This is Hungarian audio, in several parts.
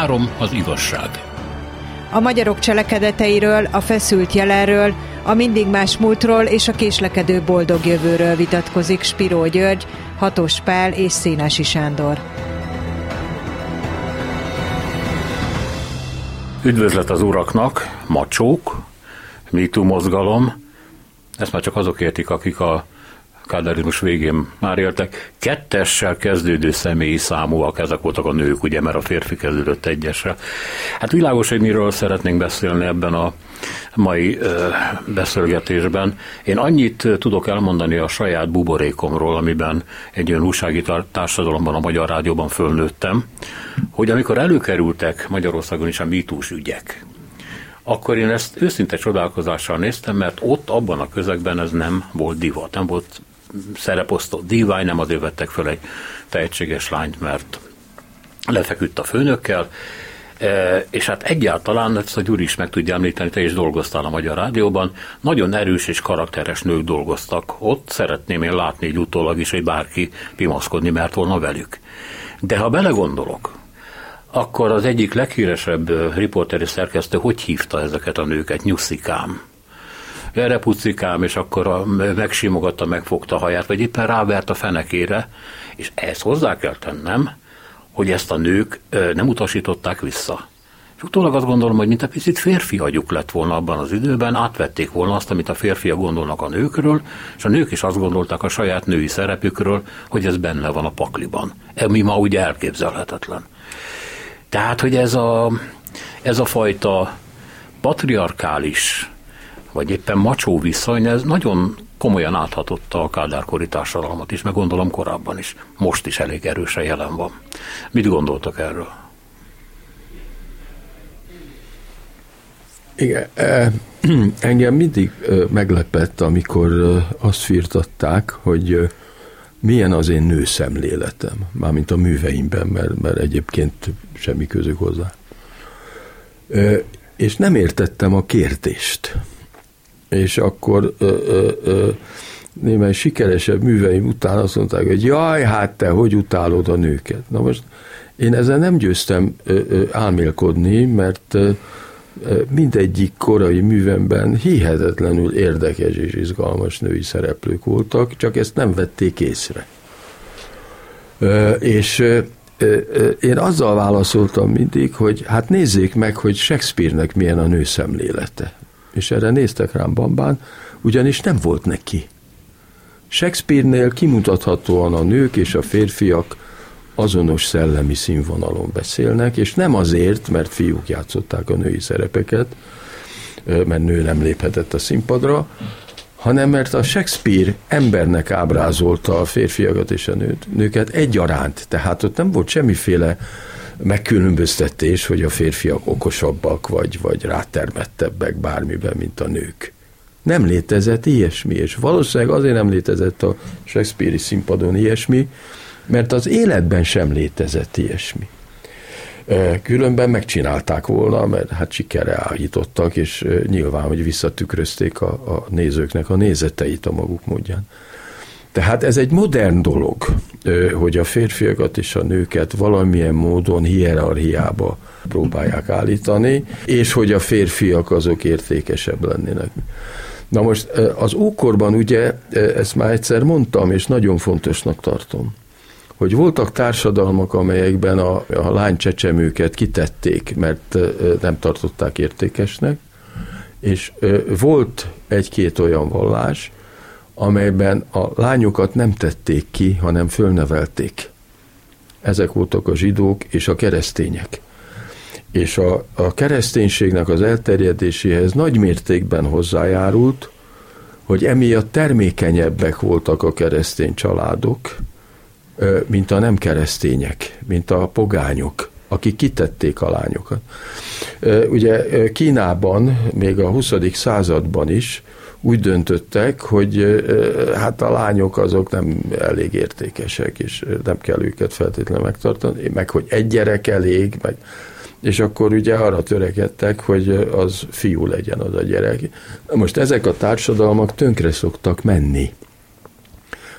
Három az igazság. A magyarok cselekedeteiről, a feszült jelenről, a mindig más múltról és a késlekedő boldog jövőről vitatkozik Spiró György, Hatos Pál és Szénási Sándor. Üdvözlet az uraknak, macsók, MeToo mozgalom, ezt már csak azok értik, akik a kádárizmus végén már éltek. Kettessel kezdődő személyi számúak, ezek voltak a nők, ugye, mert a férfi kezdődött egyesre. Hát világos, hogy miről szeretnénk beszélni ebben a mai beszélgetésben. Én annyit tudok elmondani a saját buborékomról, amiben egy olyan újsági társadalomban, a Magyar Rádióban fölnőttem, hogy amikor előkerültek Magyarországon is a mítús ügyek, akkor én ezt őszinte csodálkozással néztem, mert ott abban a közegben ez nem volt divat, nem volt szereposztó divány, nem azért vettek föl egy tehetséges lányt, mert lefeküdt a főnökkel, e, és hát egyáltalán, ezt a Gyuri is meg tudja említeni, te is dolgoztál a Magyar Rádióban, nagyon erős és karakteres nők dolgoztak ott, szeretném én látni egy utólag is, hogy bárki pimaszkodni mert volna velük. De ha belegondolok, akkor az egyik leghíresebb riporteri szerkesztő hogy hívta ezeket a nőket? Nyuszikám erre pucikám, és akkor a, megsimogatta, megfogta a haját, vagy éppen rávert a fenekére, és ezt hozzá kell tennem, hogy ezt a nők nem utasították vissza. És utólag azt gondolom, hogy mint egy picit férfi agyuk lett volna abban az időben, átvették volna azt, amit a férfiak gondolnak a nőkről, és a nők is azt gondolták a saját női szerepükről, hogy ez benne van a pakliban. Mi ma ugye elképzelhetetlen. Tehát, hogy ez a, ez a fajta patriarkális vagy éppen macsó viszony, ez nagyon komolyan áthatotta a kádárkori társadalmat is, meg gondolom korábban is. Most is elég erősen jelen van. Mit gondoltak erről? Igen, e, engem mindig e, meglepett, amikor e, azt firtatták, hogy milyen az én nőszemléletem, mármint a műveimben, mert, mert egyébként semmi közük hozzá. És nem értettem a kérdést és akkor ö, ö, ö, némely sikeresebb műveim után azt mondták, hogy jaj, hát te hogy utálod a nőket. Na most én ezzel nem győztem ö, ö, álmélkodni, mert ö, mindegyik korai művemben hihetetlenül érdekes és izgalmas női szereplők voltak, csak ezt nem vették észre. És én azzal válaszoltam mindig, hogy hát nézzék meg, hogy Shakespeare-nek milyen a nő szemlélete és erre néztek rám bambán, ugyanis nem volt neki. Shakespeare-nél kimutathatóan a nők és a férfiak azonos szellemi színvonalon beszélnek, és nem azért, mert fiúk játszották a női szerepeket, mert nő nem léphetett a színpadra, hanem mert a Shakespeare embernek ábrázolta a férfiakat és a nőt, nőket egyaránt, tehát ott nem volt semmiféle megkülönböztetés, hogy a férfiak okosabbak, vagy, vagy rátermettebbek bármiben, mint a nők. Nem létezett ilyesmi, és valószínűleg azért nem létezett a Shakespeare-i színpadon ilyesmi, mert az életben sem létezett ilyesmi. Különben megcsinálták volna, mert hát sikerre állítottak, és nyilván, hogy visszatükrözték a, a nézőknek a nézeteit a maguk módján. Tehát ez egy modern dolog, hogy a férfiakat és a nőket valamilyen módon hierarchiába próbálják állítani, és hogy a férfiak azok értékesebb lennének. Na most az ókorban ugye, ezt már egyszer mondtam, és nagyon fontosnak tartom, hogy voltak társadalmak, amelyekben a, a lány csecsemőket kitették, mert nem tartották értékesnek, és volt egy-két olyan vallás, amelyben a lányokat nem tették ki, hanem fölnevelték. Ezek voltak a zsidók és a keresztények. És a, a kereszténységnek az elterjedéséhez nagy mértékben hozzájárult, hogy emiatt termékenyebbek voltak a keresztény családok, mint a nem keresztények, mint a pogányok, akik kitették a lányokat. Ugye Kínában, még a 20. században is úgy döntöttek, hogy hát a lányok azok nem elég értékesek, és nem kell őket feltétlenül megtartani, meg hogy egy gyerek elég, meg és akkor ugye arra törekedtek, hogy az fiú legyen az a gyerek. Most ezek a társadalmak tönkre szoktak menni.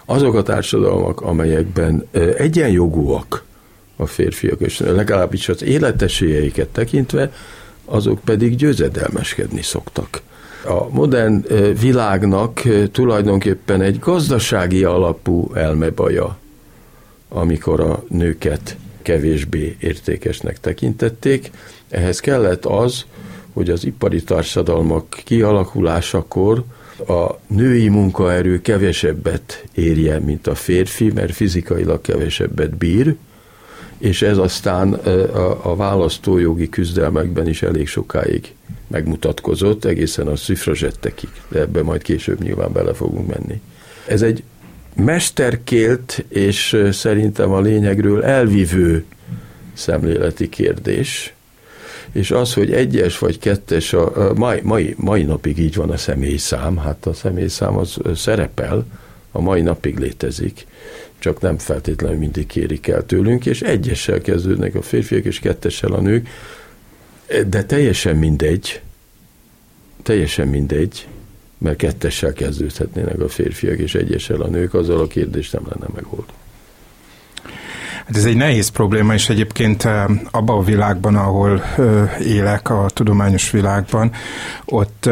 Azok a társadalmak, amelyekben egyenjogúak a férfiak, és legalábbis az életesélyeiket tekintve, azok pedig győzedelmeskedni szoktak. A modern világnak tulajdonképpen egy gazdasági alapú elmebaja, amikor a nőket kevésbé értékesnek tekintették. Ehhez kellett az, hogy az ipari társadalmak kialakulásakor a női munkaerő kevesebbet érje, mint a férfi, mert fizikailag kevesebbet bír, és ez aztán a, választójogi küzdelmekben is elég sokáig megmutatkozott, egészen a szüfrazsettekig, de ebbe majd később nyilván bele fogunk menni. Ez egy mesterkélt és szerintem a lényegről elvívő szemléleti kérdés, és az, hogy egyes vagy kettes, a, a mai, mai, mai napig így van a személyszám, hát a személyszám az szerepel, a mai napig létezik, csak nem feltétlenül mindig kérik el tőlünk, és egyessel kezdődnek a férfiak, és kettessel a nők, de teljesen mindegy, teljesen mindegy, mert kettessel kezdődhetnének a férfiak, és egyessel a nők, azzal a kérdést nem lenne megoldva. Hát ez egy nehéz probléma, és egyébként abban a világban, ahol élek, a tudományos világban, ott,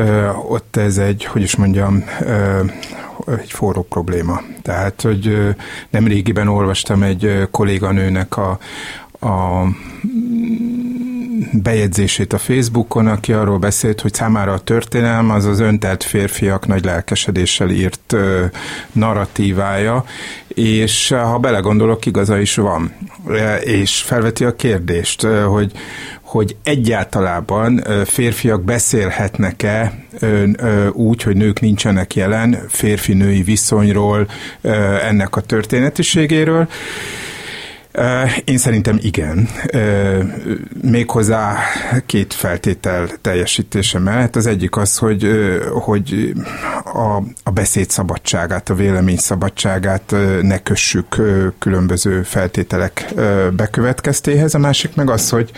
ott ez egy, hogy is mondjam, egy forró probléma. Tehát, hogy nem régiben olvastam egy kolléganőnek a, a bejegyzését a Facebookon, aki arról beszélt, hogy számára a történelm az az öntelt férfiak nagy lelkesedéssel írt ö, narratívája, és ha belegondolok, igaza is van. És felveti a kérdést, hogy, hogy egyáltalában férfiak beszélhetnek-e úgy, hogy nők nincsenek jelen, férfi-női viszonyról, ennek a történetiségéről. Én szerintem igen. Méghozzá két feltétel teljesítése mellett. Az egyik az, hogy, hogy a, a beszéd szabadságát, a vélemény szabadságát ne kössük különböző feltételek bekövetkeztéhez. A másik meg az, hogy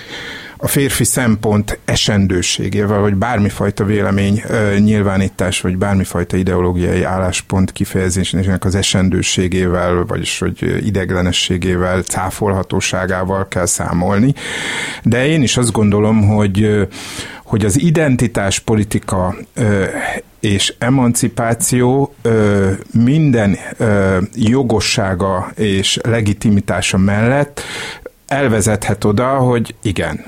a férfi szempont esendőségével, vagy bármifajta vélemény nyilvánítás, vagy bármifajta ideológiai álláspont kifejezésének az esendőségével, vagyis hogy ideglenességével, cáfolhatóságával kell számolni. De én is azt gondolom, hogy hogy az identitáspolitika és emancipáció minden jogossága és legitimitása mellett elvezethet oda, hogy igen,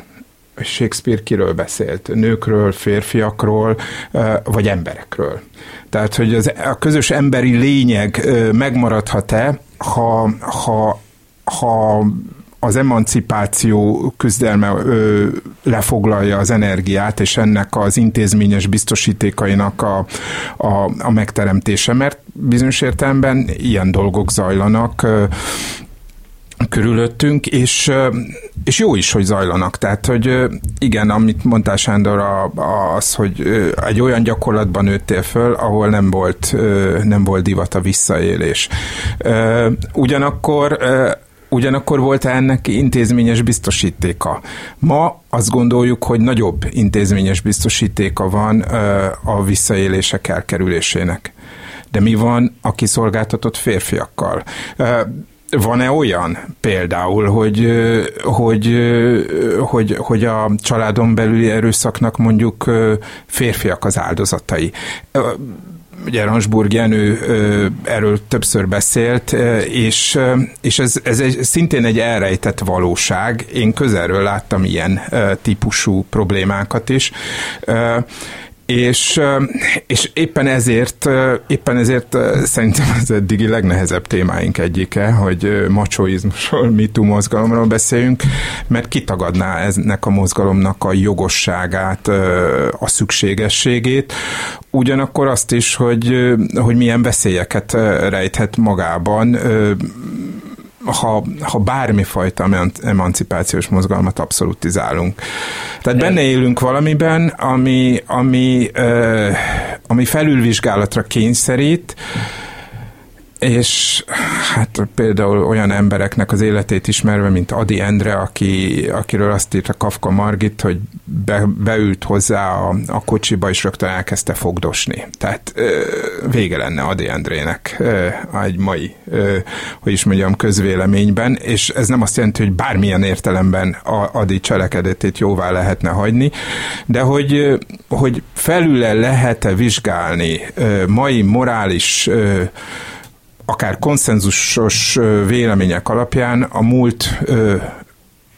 Shakespeare kiről beszélt? Nőkről, férfiakról, vagy emberekről. Tehát, hogy az, a közös emberi lényeg megmaradhat-e, ha, ha, ha az emancipáció küzdelme ö, lefoglalja az energiát, és ennek az intézményes biztosítékainak a, a, a megteremtése, mert bizonyos értelemben ilyen dolgok zajlanak. Ö, körülöttünk, és, és jó is, hogy zajlanak. Tehát, hogy igen, amit mondtál Sándor, az, hogy egy olyan gyakorlatban nőttél föl, ahol nem volt, nem volt divat a visszaélés. Ugyanakkor Ugyanakkor volt ennek intézményes biztosítéka. Ma azt gondoljuk, hogy nagyobb intézményes biztosítéka van a visszaélések elkerülésének. De mi van a kiszolgáltatott férfiakkal? Van-e olyan például, hogy, hogy, hogy, hogy a családon belüli erőszaknak mondjuk férfiak az áldozatai? ugye Ransburg Jenő erről többször beszélt, és, és ez, ez egy, szintén egy elrejtett valóság. Én közelről láttam ilyen típusú problémákat is, és, és éppen ezért, éppen ezért szerintem az eddigi legnehezebb témáink egyike, hogy machoizmusról, mitú mozgalomról beszéljünk, mert kitagadná eznek a mozgalomnak a jogosságát, a szükségességét, ugyanakkor azt is, hogy, hogy milyen veszélyeket rejthet magában, ha, ha bármifajta emancipációs mozgalmat abszolutizálunk. Tehát benne élünk valamiben, ami, ami, ami felülvizsgálatra kényszerít, és hát például olyan embereknek az életét ismerve, mint Adi Endre, aki, akiről azt írta Kafka Margit, hogy be, beült hozzá a, a kocsiba, és rögtön elkezdte fogdosni. Tehát vége lenne Adi Endrének egy mai, hogy is mondjam, közvéleményben, és ez nem azt jelenti, hogy bármilyen értelemben a Adi cselekedetét jóvá lehetne hagyni, de hogy, hogy felül lehet-e vizsgálni mai morális akár konszenzusos vélemények alapján a múlt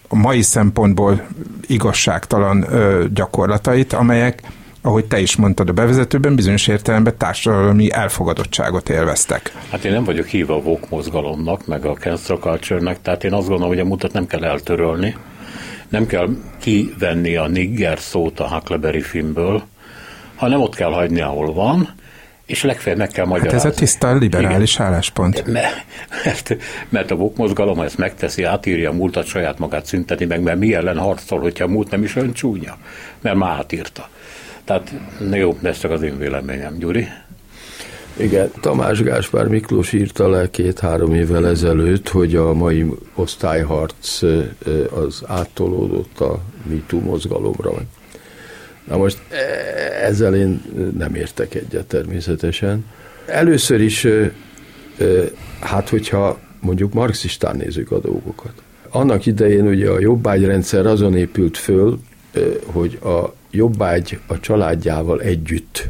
a mai szempontból igazságtalan gyakorlatait, amelyek ahogy te is mondtad a bevezetőben, bizonyos értelemben társadalmi elfogadottságot élveztek. Hát én nem vagyok híva a Vogue mozgalomnak, meg a cancel culture tehát én azt gondolom, hogy a mutat nem kell eltörölni, nem kell kivenni a nigger szót a Huckleberry filmből, hanem ott kell hagyni, ahol van, és legfeljebb meg kell magyarázni. Hát ez a tiszta liberális Igen. álláspont. Mert, mert a VOK mozgalom, ha ezt megteszi, átírja a múltat, saját magát szünteti meg, mert mi ellen harcol, hogyha a múlt nem is olyan csúnya, mert már átírta. Tehát jó, ez csak az én véleményem. Gyuri? Igen, Tamás Gáspár Miklós írta le két-három évvel ezelőtt, hogy a mai osztályharc az áttolódott a MeToo mozgalomra. Na most e, ezzel én nem értek egyet természetesen. Először is, hát hogyha mondjuk marxistán nézzük a dolgokat. Annak idején ugye a jobbágyrendszer azon épült föl, hogy a jobbágy a családjával együtt,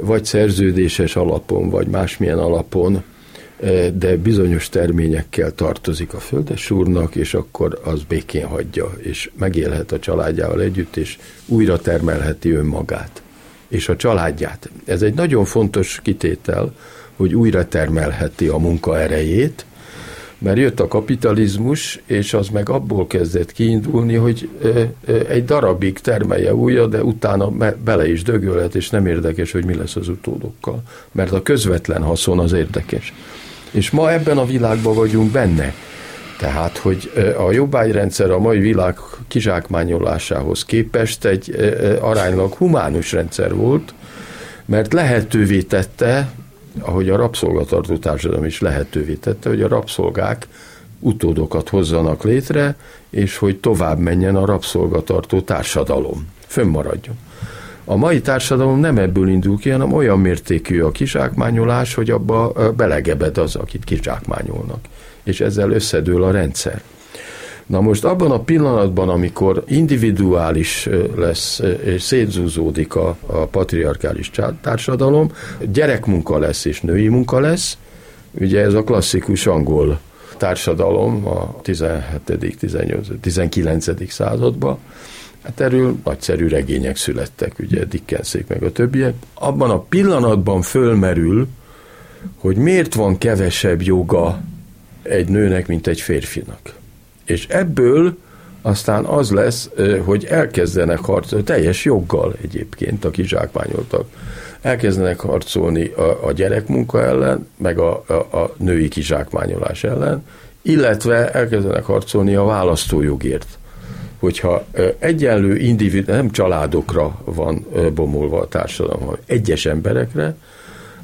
vagy szerződéses alapon, vagy másmilyen alapon de bizonyos terményekkel tartozik a földes úrnak, és akkor az békén hagyja, és megélhet a családjával együtt, és újra termelheti önmagát, és a családját. Ez egy nagyon fontos kitétel, hogy újra termelheti a munkaerejét, mert jött a kapitalizmus, és az meg abból kezdett kiindulni, hogy egy darabig termelje újra, de utána bele is dögölhet, és nem érdekes, hogy mi lesz az utódokkal, mert a közvetlen haszon az érdekes. És ma ebben a világban vagyunk benne. Tehát, hogy a jobbágyrendszer a mai világ kizsákmányolásához képest egy aránylag humánus rendszer volt, mert lehetővé tette, ahogy a rabszolgatartó társadalom is lehetővé tette, hogy a rabszolgák utódokat hozzanak létre, és hogy tovább menjen a rabszolgatartó társadalom, fönnmaradjon. A mai társadalom nem ebből indul ki, hanem olyan mértékű a kizsákmányolás, hogy abba belegebed az, akit kizsákmányolnak. És ezzel összedől a rendszer. Na most abban a pillanatban, amikor individuális lesz és szétzúzódik a, a patriarkális társadalom, gyerekmunka lesz és női munka lesz, ugye ez a klasszikus angol társadalom a 17., 18., 19. században, Hát erről nagyszerű regények születtek, ugye Dickenszék meg a többiek. Abban a pillanatban fölmerül, hogy miért van kevesebb joga egy nőnek, mint egy férfinak. És ebből aztán az lesz, hogy elkezdenek harcolni, teljes joggal egyébként a kizsákmányoltak, elkezdenek harcolni a, a gyerekmunka ellen, meg a, a, a női kizsákmányolás ellen, illetve elkezdenek harcolni a választójogért hogyha egyenlő individu, nem családokra van bomolva a társadalom, hanem egyes emberekre,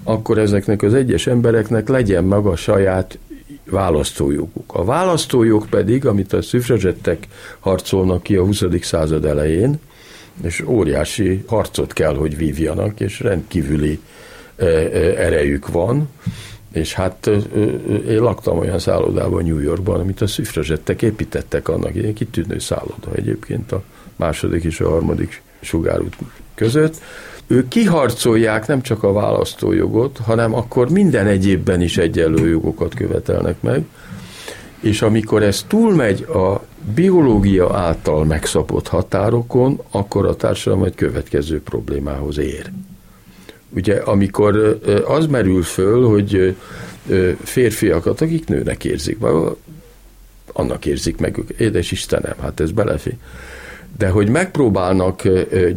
akkor ezeknek az egyes embereknek legyen maga saját választójoguk. A választójog pedig, amit a szüfrezsettek harcolnak ki a 20. század elején, és óriási harcot kell, hogy vívjanak, és rendkívüli erejük van, és hát én laktam olyan szállodában New Yorkban, amit a szüfrezsettek építettek annak ilyen kitűnő szálloda egyébként a második és a harmadik sugárút között. Ők kiharcolják nem csak a választójogot, hanem akkor minden egyébben is egyenlő jogokat követelnek meg, és amikor ez túlmegy a biológia által megszabott határokon, akkor a társadalom egy következő problémához ér. Ugye, amikor az merül föl, hogy férfiakat, akik nőnek érzik, annak érzik meg ők, édes Istenem, hát ez belefér. De hogy megpróbálnak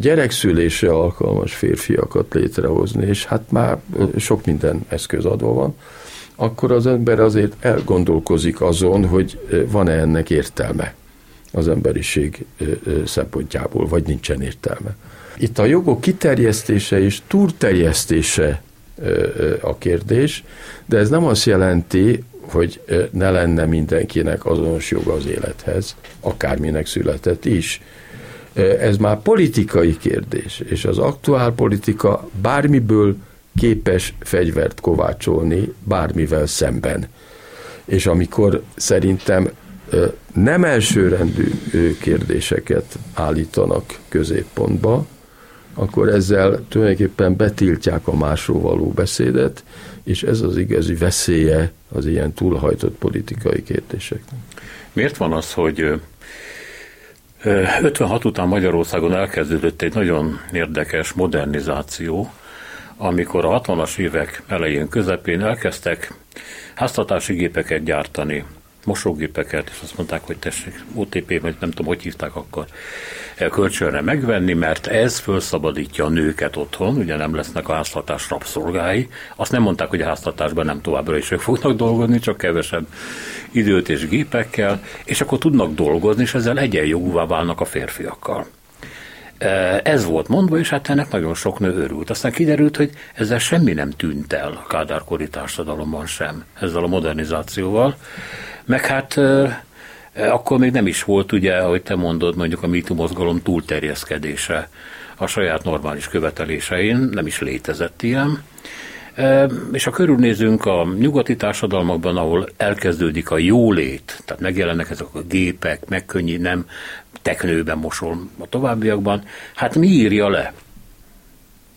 gyerekszülésre alkalmas férfiakat létrehozni, és hát már sok minden eszköz adva van, akkor az ember azért elgondolkozik azon, hogy van-e ennek értelme az emberiség szempontjából, vagy nincsen értelme. Itt a jogok kiterjesztése és túlterjesztése a kérdés, de ez nem azt jelenti, hogy ne lenne mindenkinek azonos joga az élethez, akárminek született is. Ez már politikai kérdés, és az aktuál politika bármiből képes fegyvert kovácsolni bármivel szemben. És amikor szerintem nem elsőrendű kérdéseket állítanak középpontba, akkor ezzel tulajdonképpen betiltják a másról való beszédet, és ez az igazi veszélye az ilyen túlhajtott politikai kérdéseknek. Miért van az, hogy 56 után Magyarországon elkezdődött egy nagyon érdekes modernizáció, amikor a 60-as évek elején, közepén elkezdtek háztartási gépeket gyártani, mosógépeket, és azt mondták, hogy tessék, OTP, vagy nem tudom, hogy hívták akkor, kölcsönre megvenni, mert ez felszabadítja a nőket otthon, ugye nem lesznek a háztartás rabszolgái. Azt nem mondták, hogy a háztartásban nem továbbra is ők fognak dolgozni, csak kevesebb időt és gépekkel, és akkor tudnak dolgozni, és ezzel egyenjogúvá válnak a férfiakkal. Ez volt mondva, és hát ennek nagyon sok nő örült. Aztán kiderült, hogy ezzel semmi nem tűnt el a kádárkori társadalomban sem, ezzel a modernizációval. Meg hát akkor még nem is volt, ugye, ahogy te mondod, mondjuk a MeToo mozgalom túlterjeszkedése a saját normális követelésein, nem is létezett ilyen. És ha körülnézünk a nyugati társadalmakban, ahol elkezdődik a jólét, tehát megjelennek ezek a gépek, megkönnyí, nem teknőben mosol a továbbiakban, hát mi írja le?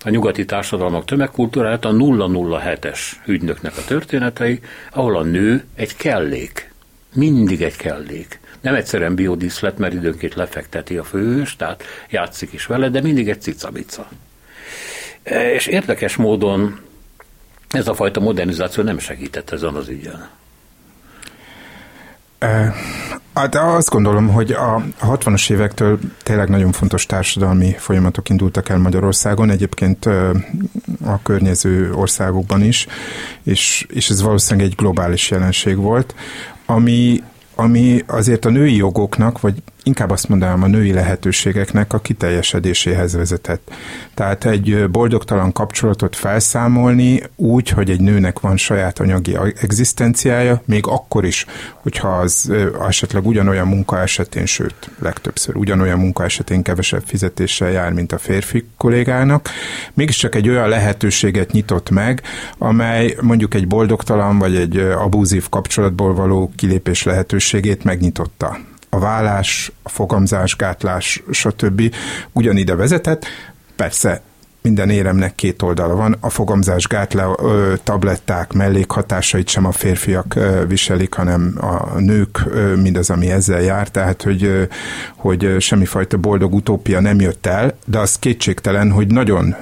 A nyugati társadalmak tömegkultúráját a 007-es ügynöknek a történetei, ahol a nő egy kellék, mindig egy kellék. Nem egyszerűen biodíszlet, mert időnként lefekteti a főhős, tehát játszik is vele, de mindig egy cicabica. És érdekes módon ez a fajta modernizáció nem segített ezen az ügyen. Hát azt gondolom, hogy a 60-as évektől tényleg nagyon fontos társadalmi folyamatok indultak el Magyarországon, egyébként a környező országokban is, és, és ez valószínűleg egy globális jelenség volt, ami, ami azért a női jogoknak, vagy inkább azt mondanám a női lehetőségeknek a kiteljesedéséhez vezetett. Tehát egy boldogtalan kapcsolatot felszámolni úgy, hogy egy nőnek van saját anyagi egzisztenciája, még akkor is, hogyha az esetleg ugyanolyan munka esetén, sőt, legtöbbször ugyanolyan munka esetén kevesebb fizetéssel jár, mint a férfi kollégának, mégiscsak egy olyan lehetőséget nyitott meg, amely mondjuk egy boldogtalan vagy egy abúzív kapcsolatból való kilépés lehetőségét megnyitotta a vállás, a fogamzásgátlás, stb. ugyanide vezetett. Persze minden éremnek két oldala van. A fogamzás gátlá tabletták mellékhatásait sem a férfiak viselik, hanem a nők, mindaz, ami ezzel jár, tehát hogy, hogy semmifajta boldog utópia nem jött el, de az kétségtelen, hogy nagyon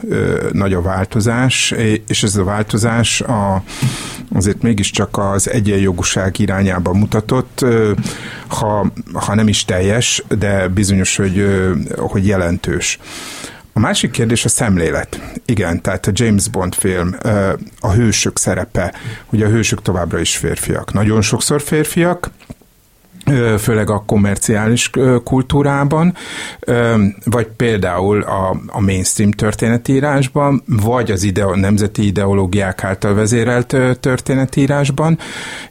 nagy a változás, és ez a változás a, azért mégiscsak az egyenjogúság irányába mutatott, ha, ha nem is teljes, de bizonyos, hogy, hogy jelentős. A másik kérdés a szemlélet. Igen, tehát a James Bond film, a hősök szerepe, ugye a hősök továbbra is férfiak. Nagyon sokszor férfiak, főleg a komerciális kultúrában, vagy például a, a mainstream történetírásban, vagy az ideo, nemzeti ideológiák által vezérelt történetírásban,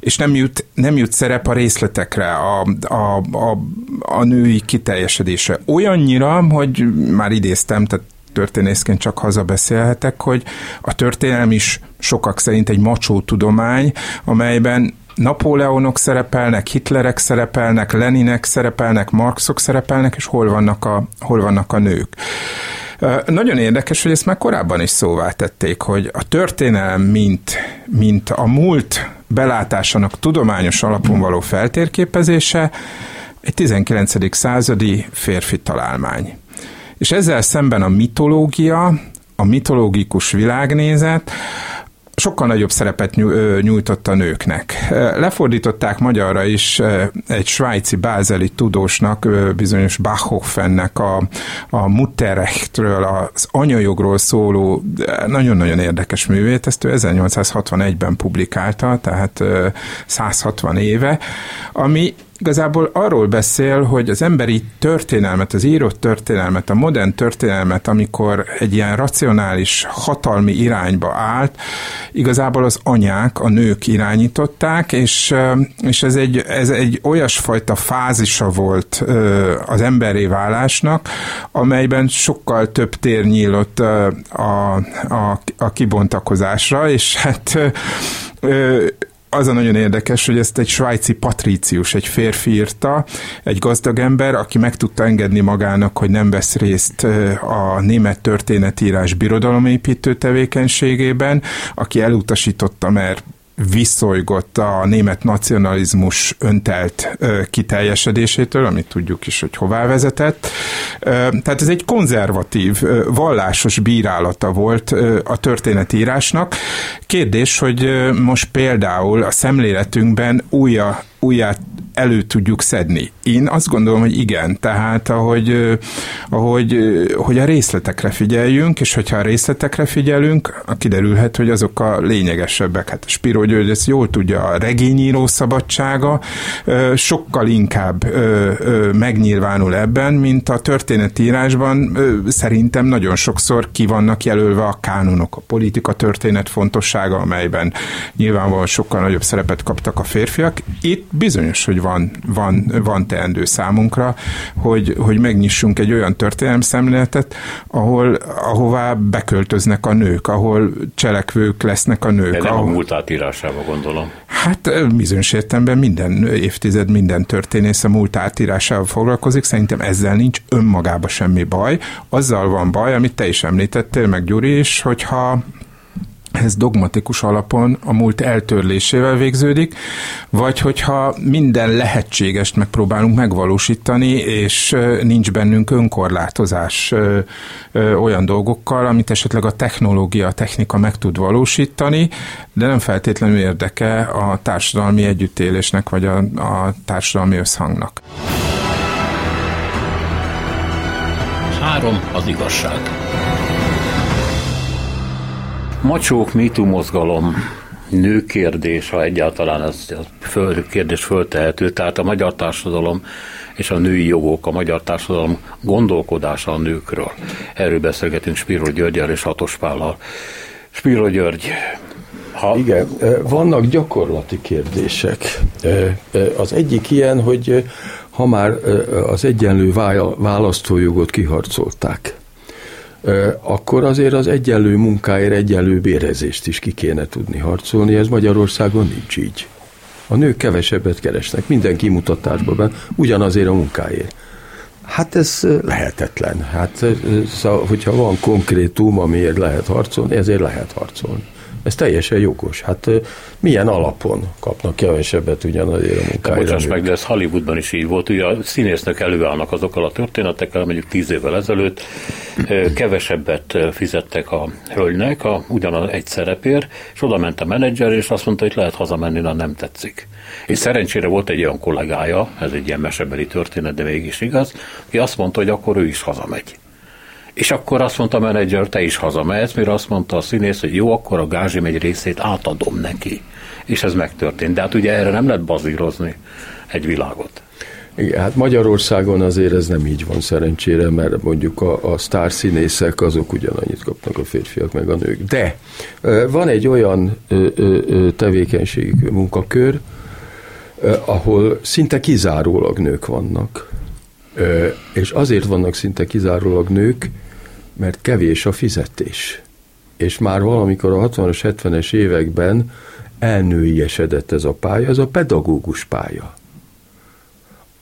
és nem jut, nem jut szerep a részletekre, a, a, a, a női kiteljesedése. Olyannyira, hogy már idéztem, tehát történészként csak hazabeszélhetek, hogy a történelem is sokak szerint egy macsó tudomány, amelyben Napóleonok szerepelnek, Hitlerek szerepelnek, Leninek szerepelnek, Marxok szerepelnek, és hol vannak a, hol vannak a nők. Nagyon érdekes, hogy ezt már korábban is szóvá tették, hogy a történelem, mint, mint a múlt belátásának tudományos alapon való feltérképezése egy 19. századi férfi találmány. És ezzel szemben a mitológia, a mitológikus világnézet, sokkal nagyobb szerepet nyújtott a nőknek. Lefordították magyarra is egy svájci bázeli tudósnak, bizonyos Bachhofennek a, a Mutterrechtről, az anyajogról szóló nagyon-nagyon érdekes művét, ezt ő 1861-ben publikálta, tehát 160 éve, ami igazából arról beszél, hogy az emberi történelmet, az írott történelmet, a modern történelmet, amikor egy ilyen racionális, hatalmi irányba állt, igazából az anyák, a nők irányították, és, és ez, egy, ez egy olyasfajta fázisa volt az emberi válásnak, amelyben sokkal több tér nyílott a, a, a kibontakozásra, és hát az a nagyon érdekes, hogy ezt egy svájci patrícius, egy férfi írta, egy gazdag ember, aki meg tudta engedni magának, hogy nem vesz részt a német történetírás birodalomépítő tevékenységében, aki elutasította, mert viszolygott a német nacionalizmus öntelt kiteljesedésétől, amit tudjuk is, hogy hová vezetett. Tehát ez egy konzervatív, vallásos bírálata volt a történetírásnak. Kérdés, hogy most például a szemléletünkben újra újját elő tudjuk szedni. Én azt gondolom, hogy igen, tehát ahogy, ahogy hogy a részletekre figyeljünk, és hogyha a részletekre figyelünk, kiderülhet, hogy azok a lényegesebbek. Hát Spiro György ezt jól tudja, a regényíró szabadsága sokkal inkább megnyilvánul ebben, mint a történetírásban szerintem nagyon sokszor ki vannak jelölve a kánonok, a politika történet fontossága, amelyben nyilvánvalóan sokkal nagyobb szerepet kaptak a férfiak. Itt bizonyos, hogy van, van, van teendő számunkra, hogy, hogy megnyissunk egy olyan szemléletet, ahol, ahová beköltöznek a nők, ahol cselekvők lesznek a nők. De nem ahol... a múlt átírásába gondolom. Hát bizonyos értelemben minden évtized, minden történész a múlt átírásával foglalkozik, szerintem ezzel nincs önmagában semmi baj. Azzal van baj, amit te is említettél, meg Gyuri is, hogyha ez dogmatikus alapon a múlt eltörlésével végződik, vagy hogyha minden lehetségest megpróbálunk megvalósítani, és nincs bennünk önkorlátozás olyan dolgokkal, amit esetleg a technológia, a technika meg tud valósítani, de nem feltétlenül érdeke a társadalmi együttélésnek, vagy a, a társadalmi összhangnak. Három az igazság. Macsók, MeToo mozgalom, nőkérdés, ha egyáltalán ez a föl, kérdés föltehető, tehát a magyar társadalom és a női jogok, a magyar társadalom gondolkodása a nőkről. Erről beszélgetünk Spiro Györgyel és Hatos Pállal. Spiro György, ha... Igen, vannak gyakorlati kérdések. Az egyik ilyen, hogy ha már az egyenlő választójogot kiharcolták, akkor azért az egyenlő munkáért egyenlő bérezést is ki kéne tudni harcolni, ez Magyarországon nincs így. A nők kevesebbet keresnek, minden kimutatásban, ugyanazért a munkáért. Hát ez lehetetlen. Hát, szóval, hogyha van konkrétum, amiért lehet harcolni, ezért lehet harcolni. Ez teljesen jogos. Hát milyen alapon kapnak kevesebbet ugyanazért a munkáért? Bocsáss meg, de ez Hollywoodban is így volt. Ugye a színésznek előállnak azokkal a történetekkel, mondjuk tíz évvel ezelőtt kevesebbet fizettek a hölgynek a, ugyanaz egy szerepért, és oda ment a menedzser, és azt mondta, hogy lehet hazamenni, ha nem tetszik. És szerencsére volt egy olyan kollégája, ez egy ilyen mesebeli történet, de mégis igaz, aki azt mondta, hogy akkor ő is hazamegy. És akkor azt mondta a menedzser, te is hazamehetsz, mire azt mondta a színész, hogy jó, akkor a gázsim egy részét átadom neki. És ez megtörtént. De hát ugye erre nem lehet bazírozni egy világot. Igen, hát Magyarországon azért ez nem így van szerencsére, mert mondjuk a, a sztárszínészek azok ugyanannyit kapnak a férfiak meg a nők. De van egy olyan tevékenység, munkakör, ahol szinte kizárólag nők vannak. És azért vannak szinte kizárólag nők, mert kevés a fizetés. És már valamikor a 60-as, 70-es években elnőiesedett ez a pálya, ez a pedagógus pálya.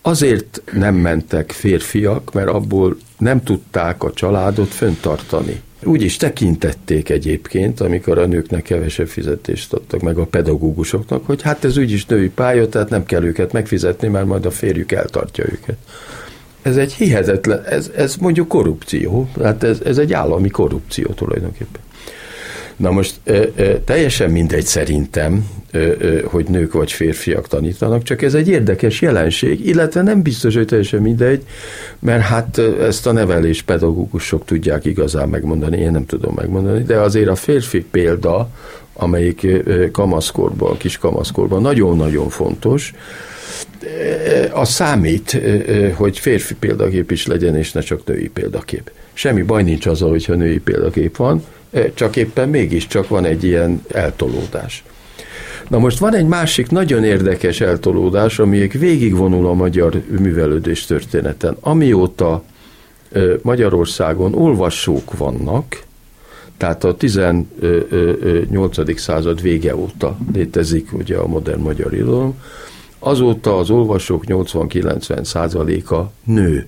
Azért nem mentek férfiak, mert abból nem tudták a családot föntartani. Úgy is tekintették egyébként, amikor a nőknek kevesebb fizetést adtak meg a pedagógusoknak, hogy hát ez úgyis női pálya, tehát nem kell őket megfizetni, mert majd a férjük eltartja őket ez egy hihetetlen, ez, ez mondjuk korrupció, hát ez, ez egy állami korrupció tulajdonképpen. Na most teljesen mindegy szerintem, hogy nők vagy férfiak tanítanak, csak ez egy érdekes jelenség, illetve nem biztos, hogy teljesen mindegy, mert hát ezt a nevelés pedagógusok tudják igazán megmondani, én nem tudom megmondani, de azért a férfi példa amelyik kamaszkorban, kis kamaszkorban nagyon-nagyon fontos, a számít, hogy férfi példakép is legyen, és ne csak női példakép. Semmi baj nincs azzal, hogyha női példakép van, csak éppen mégiscsak van egy ilyen eltolódás. Na most van egy másik nagyon érdekes eltolódás, ami végigvonul a magyar művelődés történeten. Amióta Magyarországon olvasók vannak, tehát a 18. század vége óta létezik ugye a modern magyar irodalom, azóta az olvasók 80-90 százaléka nő.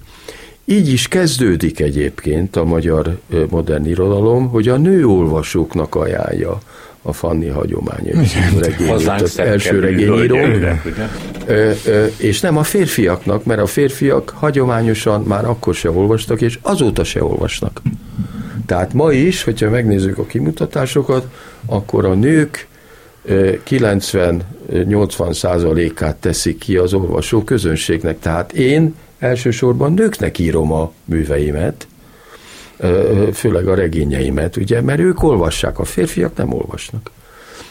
Így is kezdődik egyébként a magyar modern irodalom, hogy a nő olvasóknak ajánlja a Fanni hagyomány regényét, az első regényíró, és nem a férfiaknak, mert a férfiak hagyományosan már akkor se olvastak, és azóta se olvasnak. Tehát ma is, hogyha megnézzük a kimutatásokat, akkor a nők 90-80 százalékát teszik ki az olvasó közönségnek. Tehát én elsősorban nőknek írom a műveimet, főleg a regényeimet, ugye, mert ők olvassák, a férfiak nem olvasnak.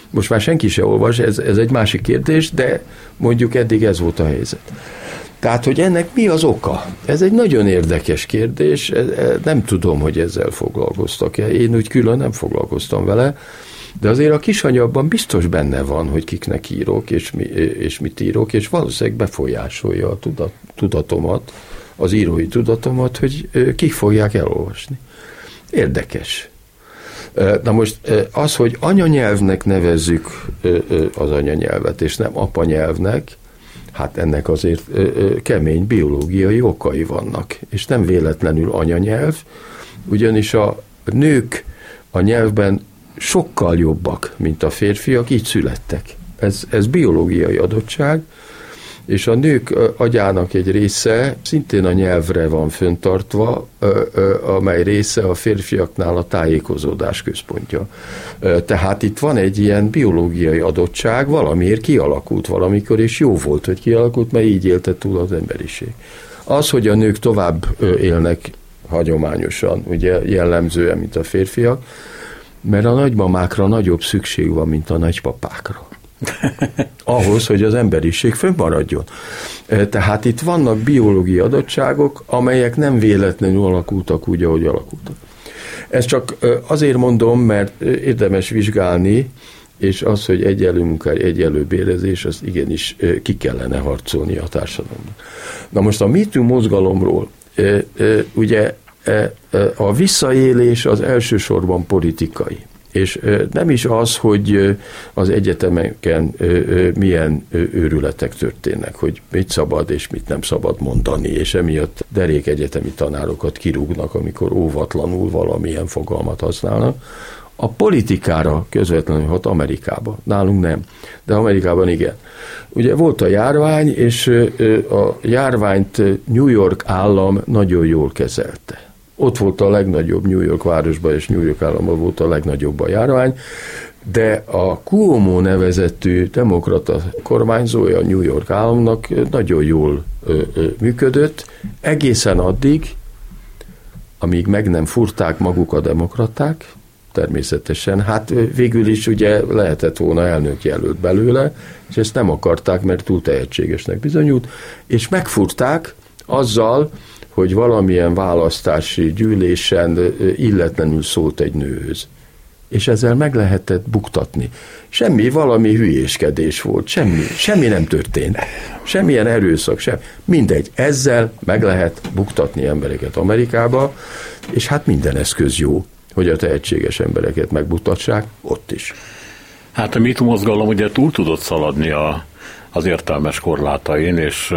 Most már senki se olvas, ez, ez egy másik kérdés, de mondjuk eddig ez volt a helyzet. Tehát, hogy ennek mi az oka? Ez egy nagyon érdekes kérdés, nem tudom, hogy ezzel foglalkoztak-e. Én úgy külön nem foglalkoztam vele, de azért a kisanyagban biztos benne van, hogy kiknek írok, és, mi, és mit írok, és valószínűleg befolyásolja a tudat, tudatomat, az írói tudatomat, hogy kik fogják elolvasni. Érdekes. Na most az, hogy anyanyelvnek nevezzük az anyanyelvet, és nem apanyelvnek, hát ennek azért kemény biológiai okai vannak. És nem véletlenül anyanyelv, ugyanis a nők a nyelvben sokkal jobbak, mint a férfiak, így születtek. Ez, ez biológiai adottság, és a nők agyának egy része szintén a nyelvre van föntartva, amely része a férfiaknál a tájékozódás központja. Tehát itt van egy ilyen biológiai adottság, valamiért kialakult valamikor, és jó volt, hogy kialakult, mert így élte túl az emberiség. Az, hogy a nők tovább élnek hagyományosan, ugye jellemzően, mint a férfiak, mert a nagymamákra nagyobb szükség van, mint a nagypapákra. Ahhoz, hogy az emberiség fönnmaradjon. Tehát itt vannak biológiai adottságok, amelyek nem véletlenül alakultak úgy, ahogy alakultak. Ezt csak azért mondom, mert érdemes vizsgálni, és az, hogy egyenlő munkáj, egyenlő bérezés, az igenis ki kellene harcolni a társadalomnak. Na most a MeToo mozgalomról, ugye a visszaélés az elsősorban politikai. És nem is az, hogy az egyetemeken milyen őrületek történnek, hogy mit szabad és mit nem szabad mondani, és emiatt derék egyetemi tanárokat kirúgnak, amikor óvatlanul valamilyen fogalmat használnak. A politikára közvetlenül hat Amerikába, nálunk nem, de Amerikában igen. Ugye volt a járvány, és a járványt New York állam nagyon jól kezelte ott volt a legnagyobb New York városban, és New York államban volt a legnagyobb a járvány, de a Cuomo nevezetű demokrata kormányzója a New York államnak nagyon jól ö, ö, működött, egészen addig, amíg meg nem furták maguk a demokraták, természetesen. Hát végül is ugye lehetett volna elnök jelölt belőle, és ezt nem akarták, mert túl tehetségesnek bizonyult, és megfurták azzal, hogy valamilyen választási gyűlésen illetlenül szólt egy nőhöz. És ezzel meg lehetett buktatni. Semmi, valami hülyéskedés volt, semmi, semmi nem történt. Semmilyen erőszak sem. Mindegy, ezzel meg lehet buktatni embereket Amerikába, és hát minden eszköz jó, hogy a tehetséges embereket megbuktassák ott is. Hát a MeToo mozgalom ugye túl tudott szaladni a, az értelmes korlátain, és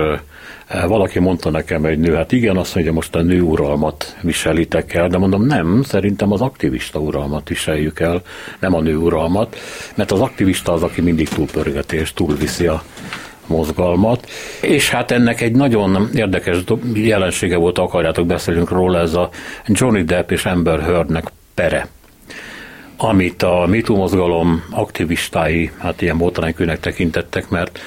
valaki mondta nekem egy nő, hát igen, azt mondja, most a nő uralmat viselitek el, de mondom, nem, szerintem az aktivista uralmat viseljük el, nem a nő uralmat, mert az aktivista az, aki mindig túlpörgeti és túlviszi a mozgalmat, és hát ennek egy nagyon érdekes jelensége volt, akarjátok beszélünk róla, ez a Johnny Depp és Amber Heardnek pere amit a MeToo mozgalom aktivistái, hát ilyen botránykőnek tekintettek, mert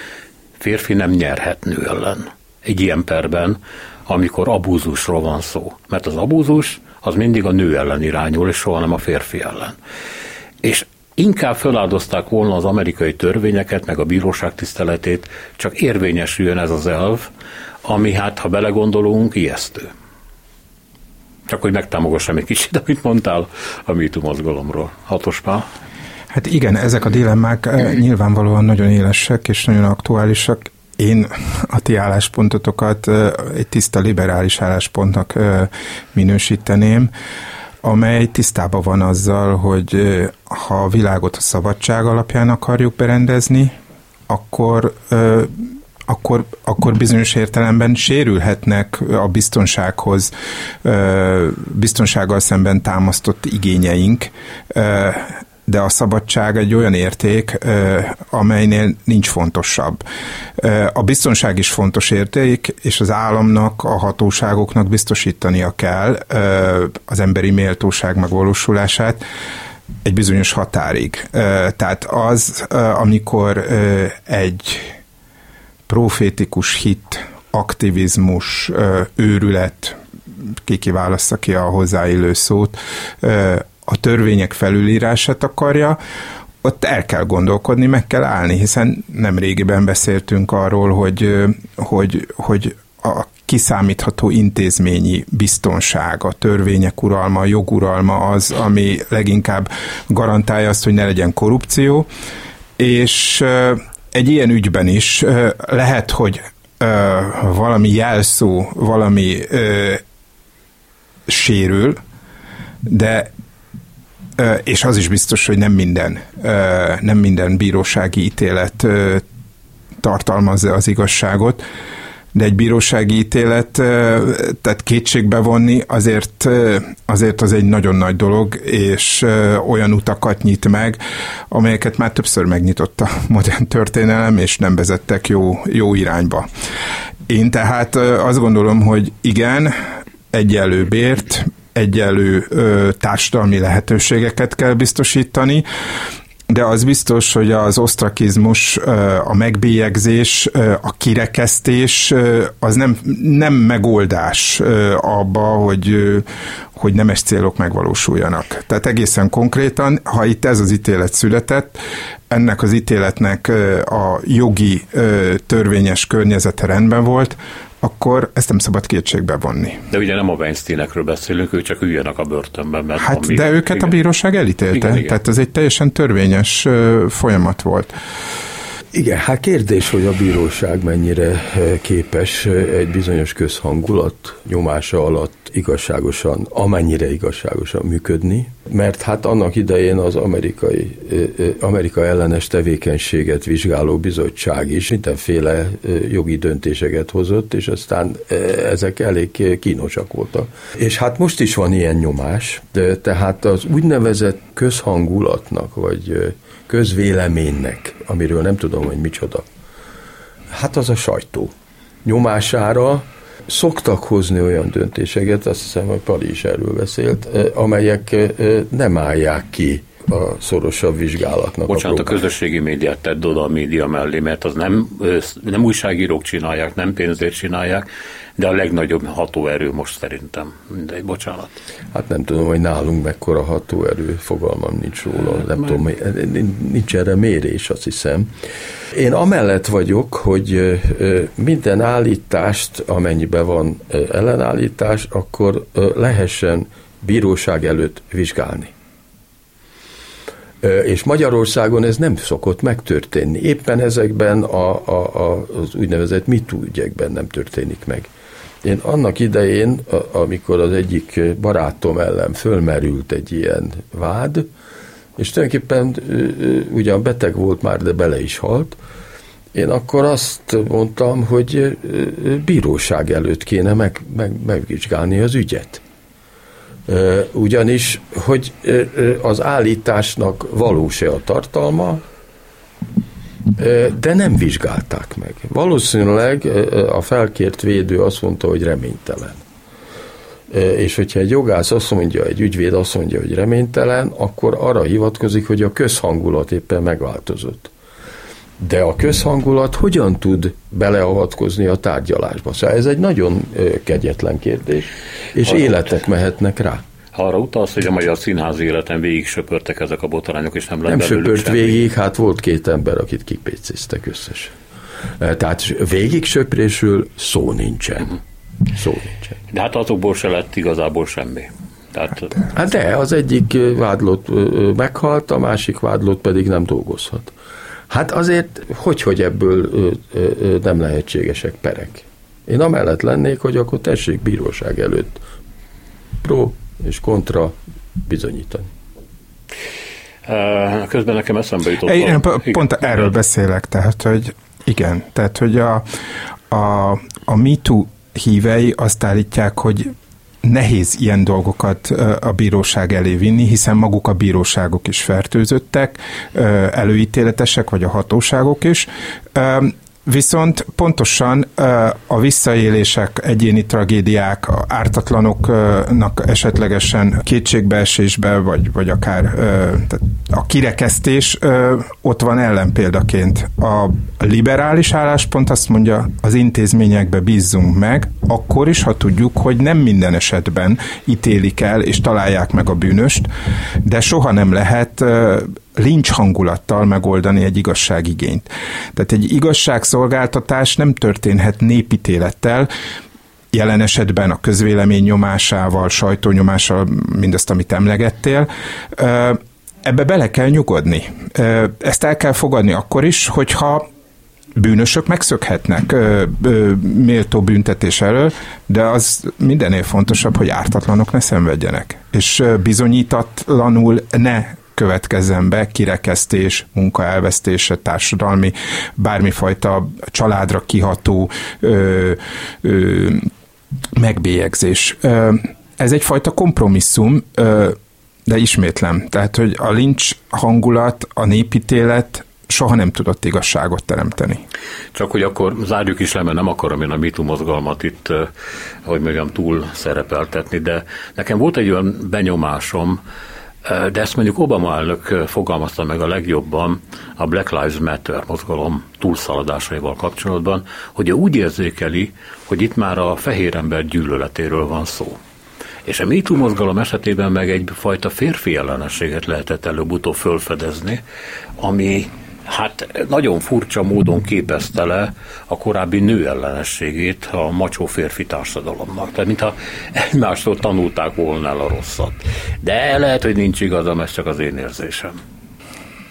férfi nem nyerhet nő ellen egy ilyen perben, amikor abúzusról van szó. Mert az abúzus az mindig a nő ellen irányul, és soha nem a férfi ellen. És inkább feláldozták volna az amerikai törvényeket, meg a bíróság tiszteletét, csak érvényesüljön ez az elv, ami hát, ha belegondolunk, ijesztő. Csak hogy megtámogassam egy kicsit, amit mondtál a MeToo mozgalomról. Hatos? Hát igen, ezek a dilemmák eh, nyilvánvalóan nagyon élesek és nagyon aktuálisak. Én a ti álláspontotokat egy tiszta liberális álláspontnak minősíteném, amely tisztában van azzal, hogy ha a világot a szabadság alapján akarjuk berendezni, akkor akkor, akkor bizonyos értelemben sérülhetnek a biztonsághoz, biztonsággal szemben támasztott igényeink, de a szabadság egy olyan érték, amelynél nincs fontosabb. A biztonság is fontos érték, és az államnak, a hatóságoknak biztosítania kell az emberi méltóság megvalósulását, egy bizonyos határig. Tehát az, amikor egy profétikus hit, aktivizmus, őrület, ki kiválaszza ki a hozzáillő szót, a törvények felülírását akarja, ott el kell gondolkodni, meg kell állni, hiszen nem régiben beszéltünk arról, hogy, hogy, hogy a kiszámítható intézményi biztonság, a törvények uralma, a joguralma az, ami leginkább garantálja azt, hogy ne legyen korrupció, és egy ilyen ügyben is lehet, hogy valami jelszó, valami sérül, de és az is biztos, hogy nem minden, nem minden bírósági ítélet tartalmazza az igazságot, de egy bírósági ítélet, tehát kétségbe vonni azért, azért az egy nagyon nagy dolog, és olyan utakat nyit meg, amelyeket már többször megnyitott a modern történelem, és nem vezettek jó, jó irányba. Én tehát azt gondolom, hogy igen, egyenlő bért, egyenlő ö, társadalmi lehetőségeket kell biztosítani, de az biztos, hogy az osztrakizmus, a megbélyegzés, a kirekesztés az nem, nem megoldás abba, hogy, hogy nemes célok megvalósuljanak. Tehát egészen konkrétan, ha itt ez az ítélet született, ennek az ítéletnek a jogi törvényes környezete rendben volt, akkor ezt nem szabad kétségbe vonni. De ugye nem a Weinsteinekről beszélünk, ők csak üljenek a börtönben. Mert hát, de őket igen. a bíróság elítélte, igen, igen. tehát ez egy teljesen törvényes folyamat volt. Igen, hát kérdés, hogy a bíróság mennyire eh, képes eh, egy bizonyos közhangulat nyomása alatt igazságosan, amennyire igazságosan működni, mert hát annak idején az amerikai, eh, Amerika ellenes tevékenységet vizsgáló bizottság is mindenféle jogi döntéseket hozott, és aztán ezek elég kínosak voltak. És hát most is van ilyen nyomás, de tehát az úgynevezett közhangulatnak, vagy közvéleménynek, amiről nem tudom, hogy micsoda. Hát az a sajtó. Nyomására szoktak hozni olyan döntéseket, azt hiszem, hogy Pali is erről beszélt, eh, amelyek eh, nem állják ki a szorosabb vizsgálatnak. Bocsánat, a, a közösségi médiát tedd oda a média mellé, mert az nem, nem újságírók csinálják, nem pénzért csinálják, de a legnagyobb hatóerő most szerintem. Mindegy, bocsánat. Hát nem tudom, hogy nálunk mekkora hatóerő, fogalmam nincs róla, hát, nem tudom, nincs erre mérés, azt hiszem. Én amellett vagyok, hogy minden állítást, amennyiben van ellenállítás, akkor lehessen bíróság előtt vizsgálni. És Magyarországon ez nem szokott megtörténni. Éppen ezekben a, a, a, az úgynevezett mitú ügyekben nem történik meg. Én annak idején, amikor az egyik barátom ellen fölmerült egy ilyen vád, és tulajdonképpen ugyan beteg volt már, de bele is halt, én akkor azt mondtam, hogy bíróság előtt kéne meg, meg, megvizsgálni az ügyet. Ugyanis, hogy az állításnak valós-e a tartalma, de nem vizsgálták meg. Valószínűleg a felkért védő azt mondta, hogy reménytelen. És hogyha egy jogász azt mondja, egy ügyvéd azt mondja, hogy reménytelen, akkor arra hivatkozik, hogy a közhangulat éppen megváltozott. De a közhangulat hogyan tud beleavatkozni a tárgyalásba? Szóval ez egy nagyon kegyetlen kérdés, és életek mehetnek rá. arra utalsz, hogy a magyar színház életen végig söpörtek ezek a botrányok, és nem lett Nem söpört semmi. végig, hát volt két ember, akit kipécéztek összesen. Tehát végig söprésről szó nincsen. Uh-huh. Szó nincsen. De hát azokból se lett igazából semmi. Tehát... Hát de, az egyik vádlott meghalt, a másik vádlott pedig nem dolgozhat. Hát azért, hogy, hogy ebből nem lehetségesek perek. Én amellett lennék, hogy akkor tessék bíróság előtt pro és kontra bizonyítani. Közben nekem eszembe jutott. Én pont igen. erről beszélek, tehát, hogy igen, tehát, hogy a, a, a MeToo hívei azt állítják, hogy nehéz ilyen dolgokat a bíróság elé vinni, hiszen maguk a bíróságok is fertőzöttek, előítéletesek, vagy a hatóságok is. Viszont pontosan a visszaélések, egyéni tragédiák, ártatlanoknak esetlegesen kétségbeesésbe, vagy, vagy akár tehát a kirekesztés ott van ellenpéldaként. A liberális álláspont azt mondja, az intézményekbe bízzunk meg, akkor is, ha tudjuk, hogy nem minden esetben ítélik el és találják meg a bűnöst, de soha nem lehet lincs hangulattal megoldani egy igazságigényt. Tehát egy igazságszolgáltatás nem történhet népítélettel, jelen esetben a közvélemény nyomásával, sajtónyomással, mindazt, amit emlegettél, ebbe bele kell nyugodni. Ezt el kell fogadni akkor is, hogyha bűnösök megszökhetnek méltó büntetés elől, de az mindennél fontosabb, hogy ártatlanok ne szenvedjenek. És bizonyítatlanul ne következzen be, kirekesztés, munkaelvesztése, társadalmi, bármifajta családra kiható ö, ö, megbélyegzés. Ez egyfajta kompromisszum, de ismétlem, tehát, hogy a lincs hangulat, a népítélet soha nem tudott igazságot teremteni. Csak hogy akkor zárjuk is le, mert nem akarom én a MeToo mozgalmat itt, hogy mondjam, túl szerepeltetni, de nekem volt egy olyan benyomásom, de ezt mondjuk Obama elnök fogalmazta meg a legjobban a Black Lives Matter mozgalom túlszaladásaival kapcsolatban, hogy ő úgy érzékeli, hogy itt már a fehér ember gyűlöletéről van szó. És a MeToo mozgalom esetében meg egyfajta férfi ellenességet lehetett előbb-utóbb fölfedezni, ami hát nagyon furcsa módon képezte le a korábbi nő ellenességét a macsó férfi társadalomnak. Tehát mintha egymástól tanulták volna el a rosszat. De lehet, hogy nincs igazam, ez csak az én érzésem.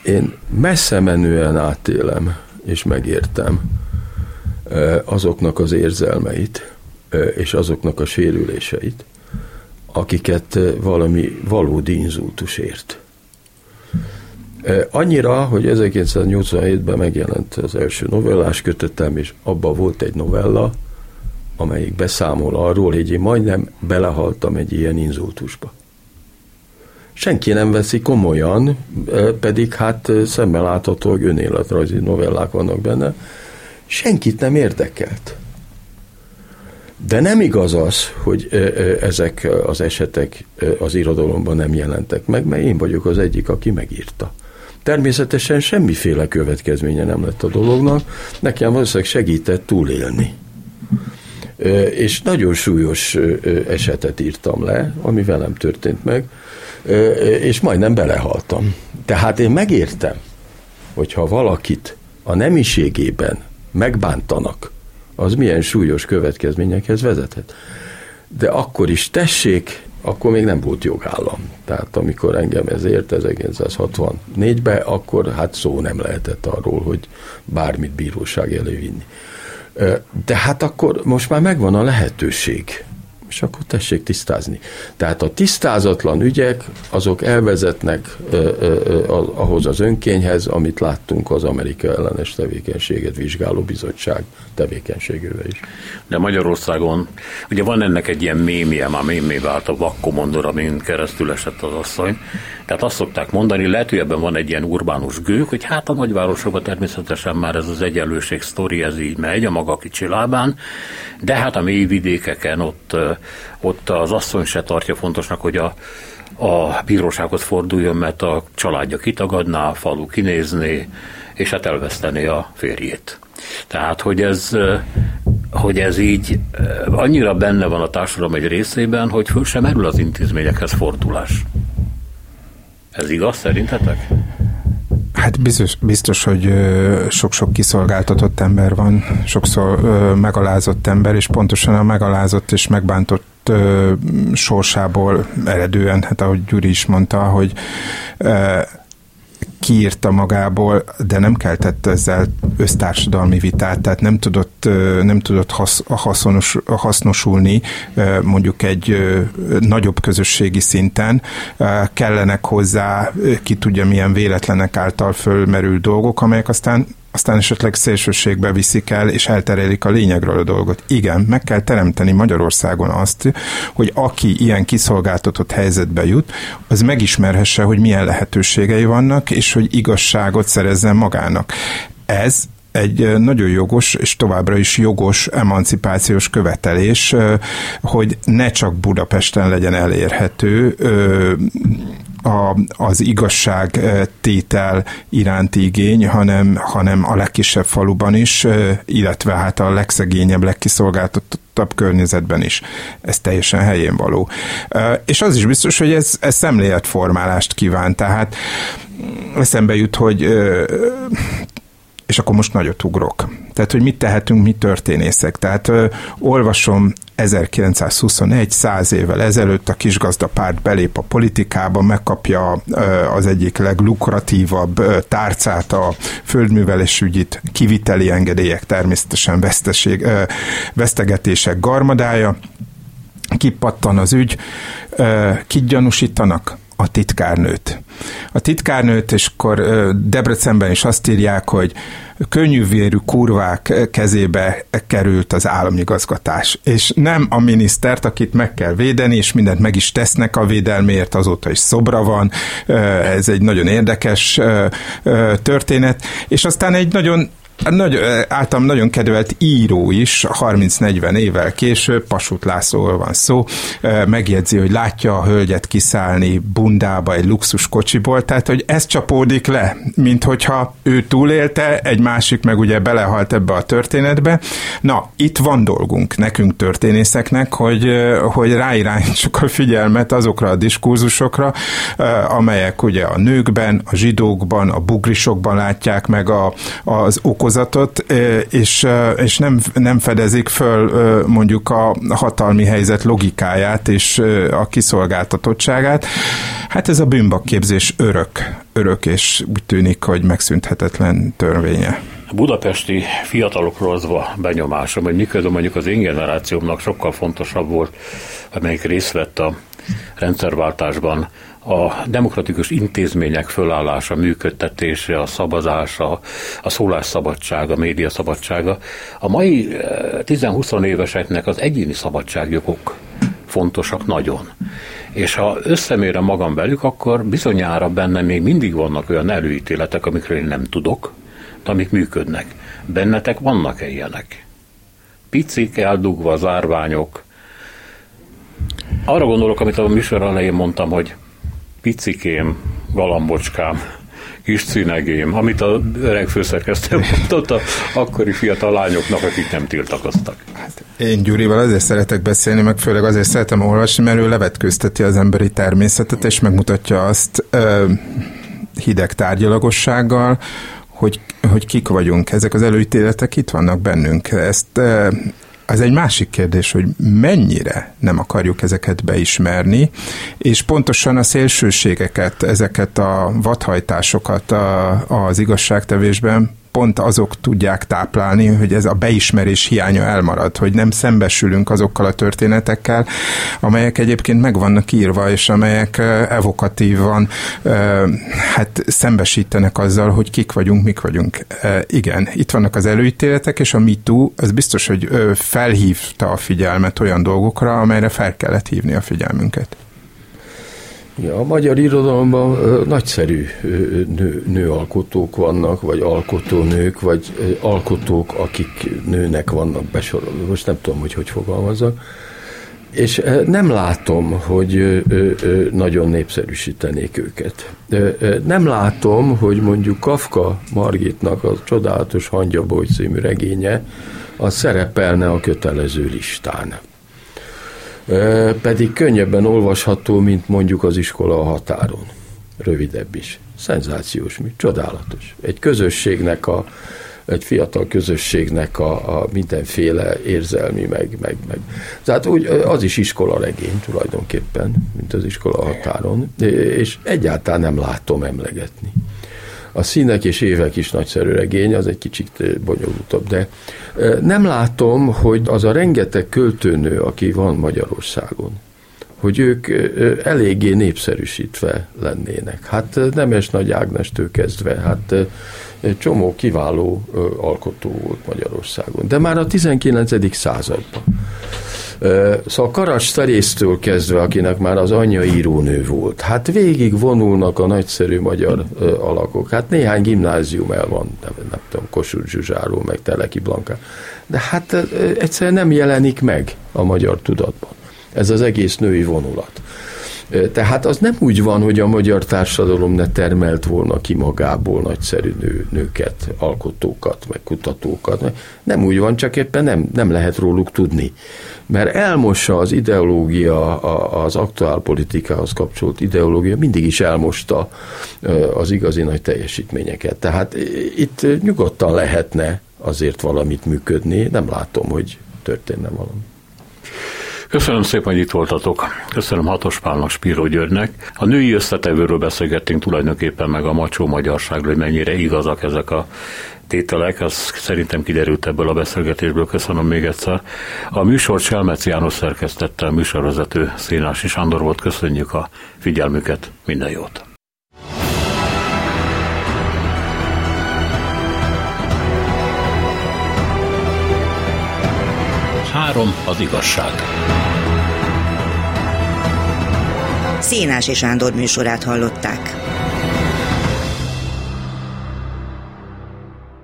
Én messze menően átélem és megértem azoknak az érzelmeit és azoknak a sérüléseit, akiket valami valódi inzultus ért. Annyira, hogy 1987-ben megjelent az első novellás kötetem, és abban volt egy novella, amelyik beszámol arról, hogy én majdnem belehaltam egy ilyen inzultusba. Senki nem veszi komolyan, pedig hát szemmel látható, hogy önéletrajzi novellák vannak benne, senkit nem érdekelt. De nem igaz az, hogy ezek az esetek az irodalomban nem jelentek meg, mert én vagyok az egyik, aki megírta. Természetesen semmiféle következménye nem lett a dolognak, nekem valószínűleg segített túlélni. És nagyon súlyos esetet írtam le, ami velem történt meg, és majdnem belehaltam. Tehát én megértem, hogyha valakit a nemiségében megbántanak, az milyen súlyos következményekhez vezethet. De akkor is tessék akkor még nem volt jogállam. Tehát amikor engem ez ért 1964-ben, akkor hát szó nem lehetett arról, hogy bármit bíróság elé vinni. De hát akkor most már megvan a lehetőség és akkor tessék tisztázni. Tehát a tisztázatlan ügyek, azok elvezetnek ö, ö, ahhoz az önkényhez, amit láttunk az Amerika ellenes tevékenységet vizsgáló bizottság tevékenységével is. De Magyarországon, ugye van ennek egy ilyen mémje, már mémé vált a vakkomondor, amin keresztül esett az asszony. Tehát azt szokták mondani, lehet, hogy ebben van egy ilyen urbánus gők, hogy hát a nagyvárosokban természetesen már ez az egyenlőség sztori, ez így megy a maga kicsi lábán, de hát a mély vidékeken ott, ott az asszony se tartja fontosnak, hogy a, a bírósághoz forduljon, mert a családja kitagadná, a falu kinézné, és hát elvesztené a férjét. Tehát, hogy ez hogy ez így annyira benne van a társadalom egy részében, hogy föl sem merül az intézményekhez fordulás. Ez igaz szerintetek? Hát biztos, biztos hogy sok-sok kiszolgáltatott ember van, sokszor megalázott ember, és pontosan a megalázott és megbántott sorsából eredően, hát ahogy Gyuri is mondta, hogy kiírta magából, de nem keltett ezzel össztársadalmi vitát, tehát nem tudott, nem tudott hasz, hasznosulni mondjuk egy nagyobb közösségi szinten. Kellenek hozzá, ki tudja milyen véletlenek által fölmerül dolgok, amelyek aztán aztán esetleg szélsőségbe viszik el, és elterelik a lényegről a dolgot. Igen, meg kell teremteni Magyarországon azt, hogy aki ilyen kiszolgáltatott helyzetbe jut, az megismerhesse, hogy milyen lehetőségei vannak, és hogy igazságot szerezzen magának. Ez egy nagyon jogos és továbbra is jogos emancipációs követelés, hogy ne csak Budapesten legyen elérhető a, az igazság tétel iránti igény, hanem, hanem a legkisebb faluban is, illetve hát a legszegényebb, legkiszolgáltatottabb környezetben is. Ez teljesen helyén való. És az is biztos, hogy ez, ez szemléletformálást kíván, tehát eszembe jut, hogy és akkor most nagyot ugrok. Tehát, hogy mit tehetünk mi történészek. Tehát ö, olvasom 1921, száz évvel ezelőtt a kisgazdapárt belép a politikába, megkapja ö, az egyik leglukratívabb ö, tárcát, a földművelésügyit, kiviteli engedélyek, természetesen veszteség, ö, vesztegetések garmadája, kipattan az ügy, kit gyanúsítanak? A titkárnőt. A titkárnőt, és akkor Debrecenben is azt írják, hogy könnyűvérű kurvák kezébe került az államigazgatás. És nem a minisztert, akit meg kell védeni, és mindent meg is tesznek a védelmért, azóta is szobra van. Ez egy nagyon érdekes történet. És aztán egy nagyon nagy, általam nagyon kedvelt író is, 30-40 évvel később, Pasut Lászlóról van szó, megjegyzi, hogy látja a hölgyet kiszállni bundába egy luxus kocsiból, tehát hogy ez csapódik le, mint hogyha ő túlélte, egy másik meg ugye belehalt ebbe a történetbe. Na, itt van dolgunk nekünk történészeknek, hogy, hogy ráirányítsuk a figyelmet azokra a diskurzusokra, amelyek ugye a nőkben, a zsidókban, a bugrisokban látják meg a, az okos okozatot, és, és nem, nem fedezik föl mondjuk a hatalmi helyzet logikáját és a kiszolgáltatottságát. Hát ez a bűnbakképzés örök, örök, és úgy tűnik, hogy megszünthetetlen törvénye. Budapesti fiatalokról az a benyomásom, hogy miközben mondjuk az én generációmnak sokkal fontosabb volt, amelyik részt vett a rendszerváltásban, a demokratikus intézmények fölállása, működtetése, a szavazása, a szólásszabadsága, a média szabadsága. A mai 10-20 eh, éveseknek az egyéni szabadságjogok fontosak nagyon. És ha összemérem magam velük, akkor bizonyára benne még mindig vannak olyan előítéletek, amikről én nem tudok, de amik működnek. Bennetek vannak-e ilyenek? Picik, eldugva, zárványok. Arra gondolok, amit a műsor elején mondtam, hogy picikém, galambocskám, kis színegém, amit a öreg főszerkesztő mondott a akkori fiatal lányoknak, akik nem tiltakoztak. Én Gyurival azért szeretek beszélni, meg főleg azért szeretem olvasni, mert ő levetkőzteti az emberi természetet, és megmutatja azt ö, hideg tárgyalagossággal, hogy, hogy kik vagyunk. Ezek az előítéletek itt vannak bennünk. Ezt az egy másik kérdés, hogy mennyire nem akarjuk ezeket beismerni, és pontosan a szélsőségeket, ezeket a vadhajtásokat az igazságtevésben pont azok tudják táplálni, hogy ez a beismerés hiánya elmarad, hogy nem szembesülünk azokkal a történetekkel, amelyek egyébként meg vannak írva, és amelyek evokatívan hát szembesítenek azzal, hogy kik vagyunk, mik vagyunk. Igen, itt vannak az előítéletek, és a MeToo, az biztos, hogy felhívta a figyelmet olyan dolgokra, amelyre fel kellett hívni a figyelmünket. Ja, a magyar irodalomban nagyszerű nő, nőalkotók vannak, vagy alkotónők, vagy alkotók, akik nőnek vannak besorolva. Most nem tudom, hogy hogy fogalmazzak. és nem látom, hogy nagyon népszerűsítenék őket. Nem látom, hogy mondjuk Kafka Margitnak a csodálatos Hangyaboly című regénye az szerepelne a kötelező listán. Pedig könnyebben olvasható, mint mondjuk az iskola a határon. Rövidebb is. Szenzációs, mi? Csodálatos. Egy közösségnek a egy fiatal közösségnek a, a mindenféle érzelmi, meg, meg, meg. Tehát úgy, az is iskola regény tulajdonképpen, mint az iskola határon, és egyáltalán nem látom emlegetni. A színek és évek is nagyszerű regény, az egy kicsit bonyolultabb, de nem látom, hogy az a rengeteg költőnő, aki van Magyarországon, hogy ők eléggé népszerűsítve lennének. Hát Nemes Nagy Ágnestől kezdve, hát csomó kiváló alkotó volt Magyarországon. De már a 19. században. Szóval Karas Szerésztől kezdve, akinek már az anyja írónő volt, hát végig vonulnak a nagyszerű magyar alakok. Hát néhány gimnázium el van, nem, nem tudom, Kossuth Zsuzsáról, meg Teleki Blanka. De hát egyszerűen nem jelenik meg a magyar tudatban. Ez az egész női vonulat. Tehát az nem úgy van, hogy a magyar társadalom ne termelt volna ki magából nagyszerű nő, nőket, alkotókat, meg kutatókat. Nem úgy van, csak éppen nem, nem lehet róluk tudni. Mert elmossa az ideológia, az aktuál politikához kapcsolt ideológia, mindig is elmosta az igazi nagy teljesítményeket. Tehát itt nyugodtan lehetne azért valamit működni, nem látom, hogy történne valami. Köszönöm szépen, hogy itt voltatok. Köszönöm Hatos Pálnak, Spíró Györgynek. A női összetevőről beszélgettünk tulajdonképpen meg a macsó magyarságról, hogy mennyire igazak ezek a tételek, ez szerintem kiderült ebből a beszélgetésből, köszönöm még egyszer. A műsor Selmec János szerkesztette, a műsorvezető Szénási Sándor volt, köszönjük a figyelmüket, minden jót! Három az igazság. Szénási Sándor műsorát hallották.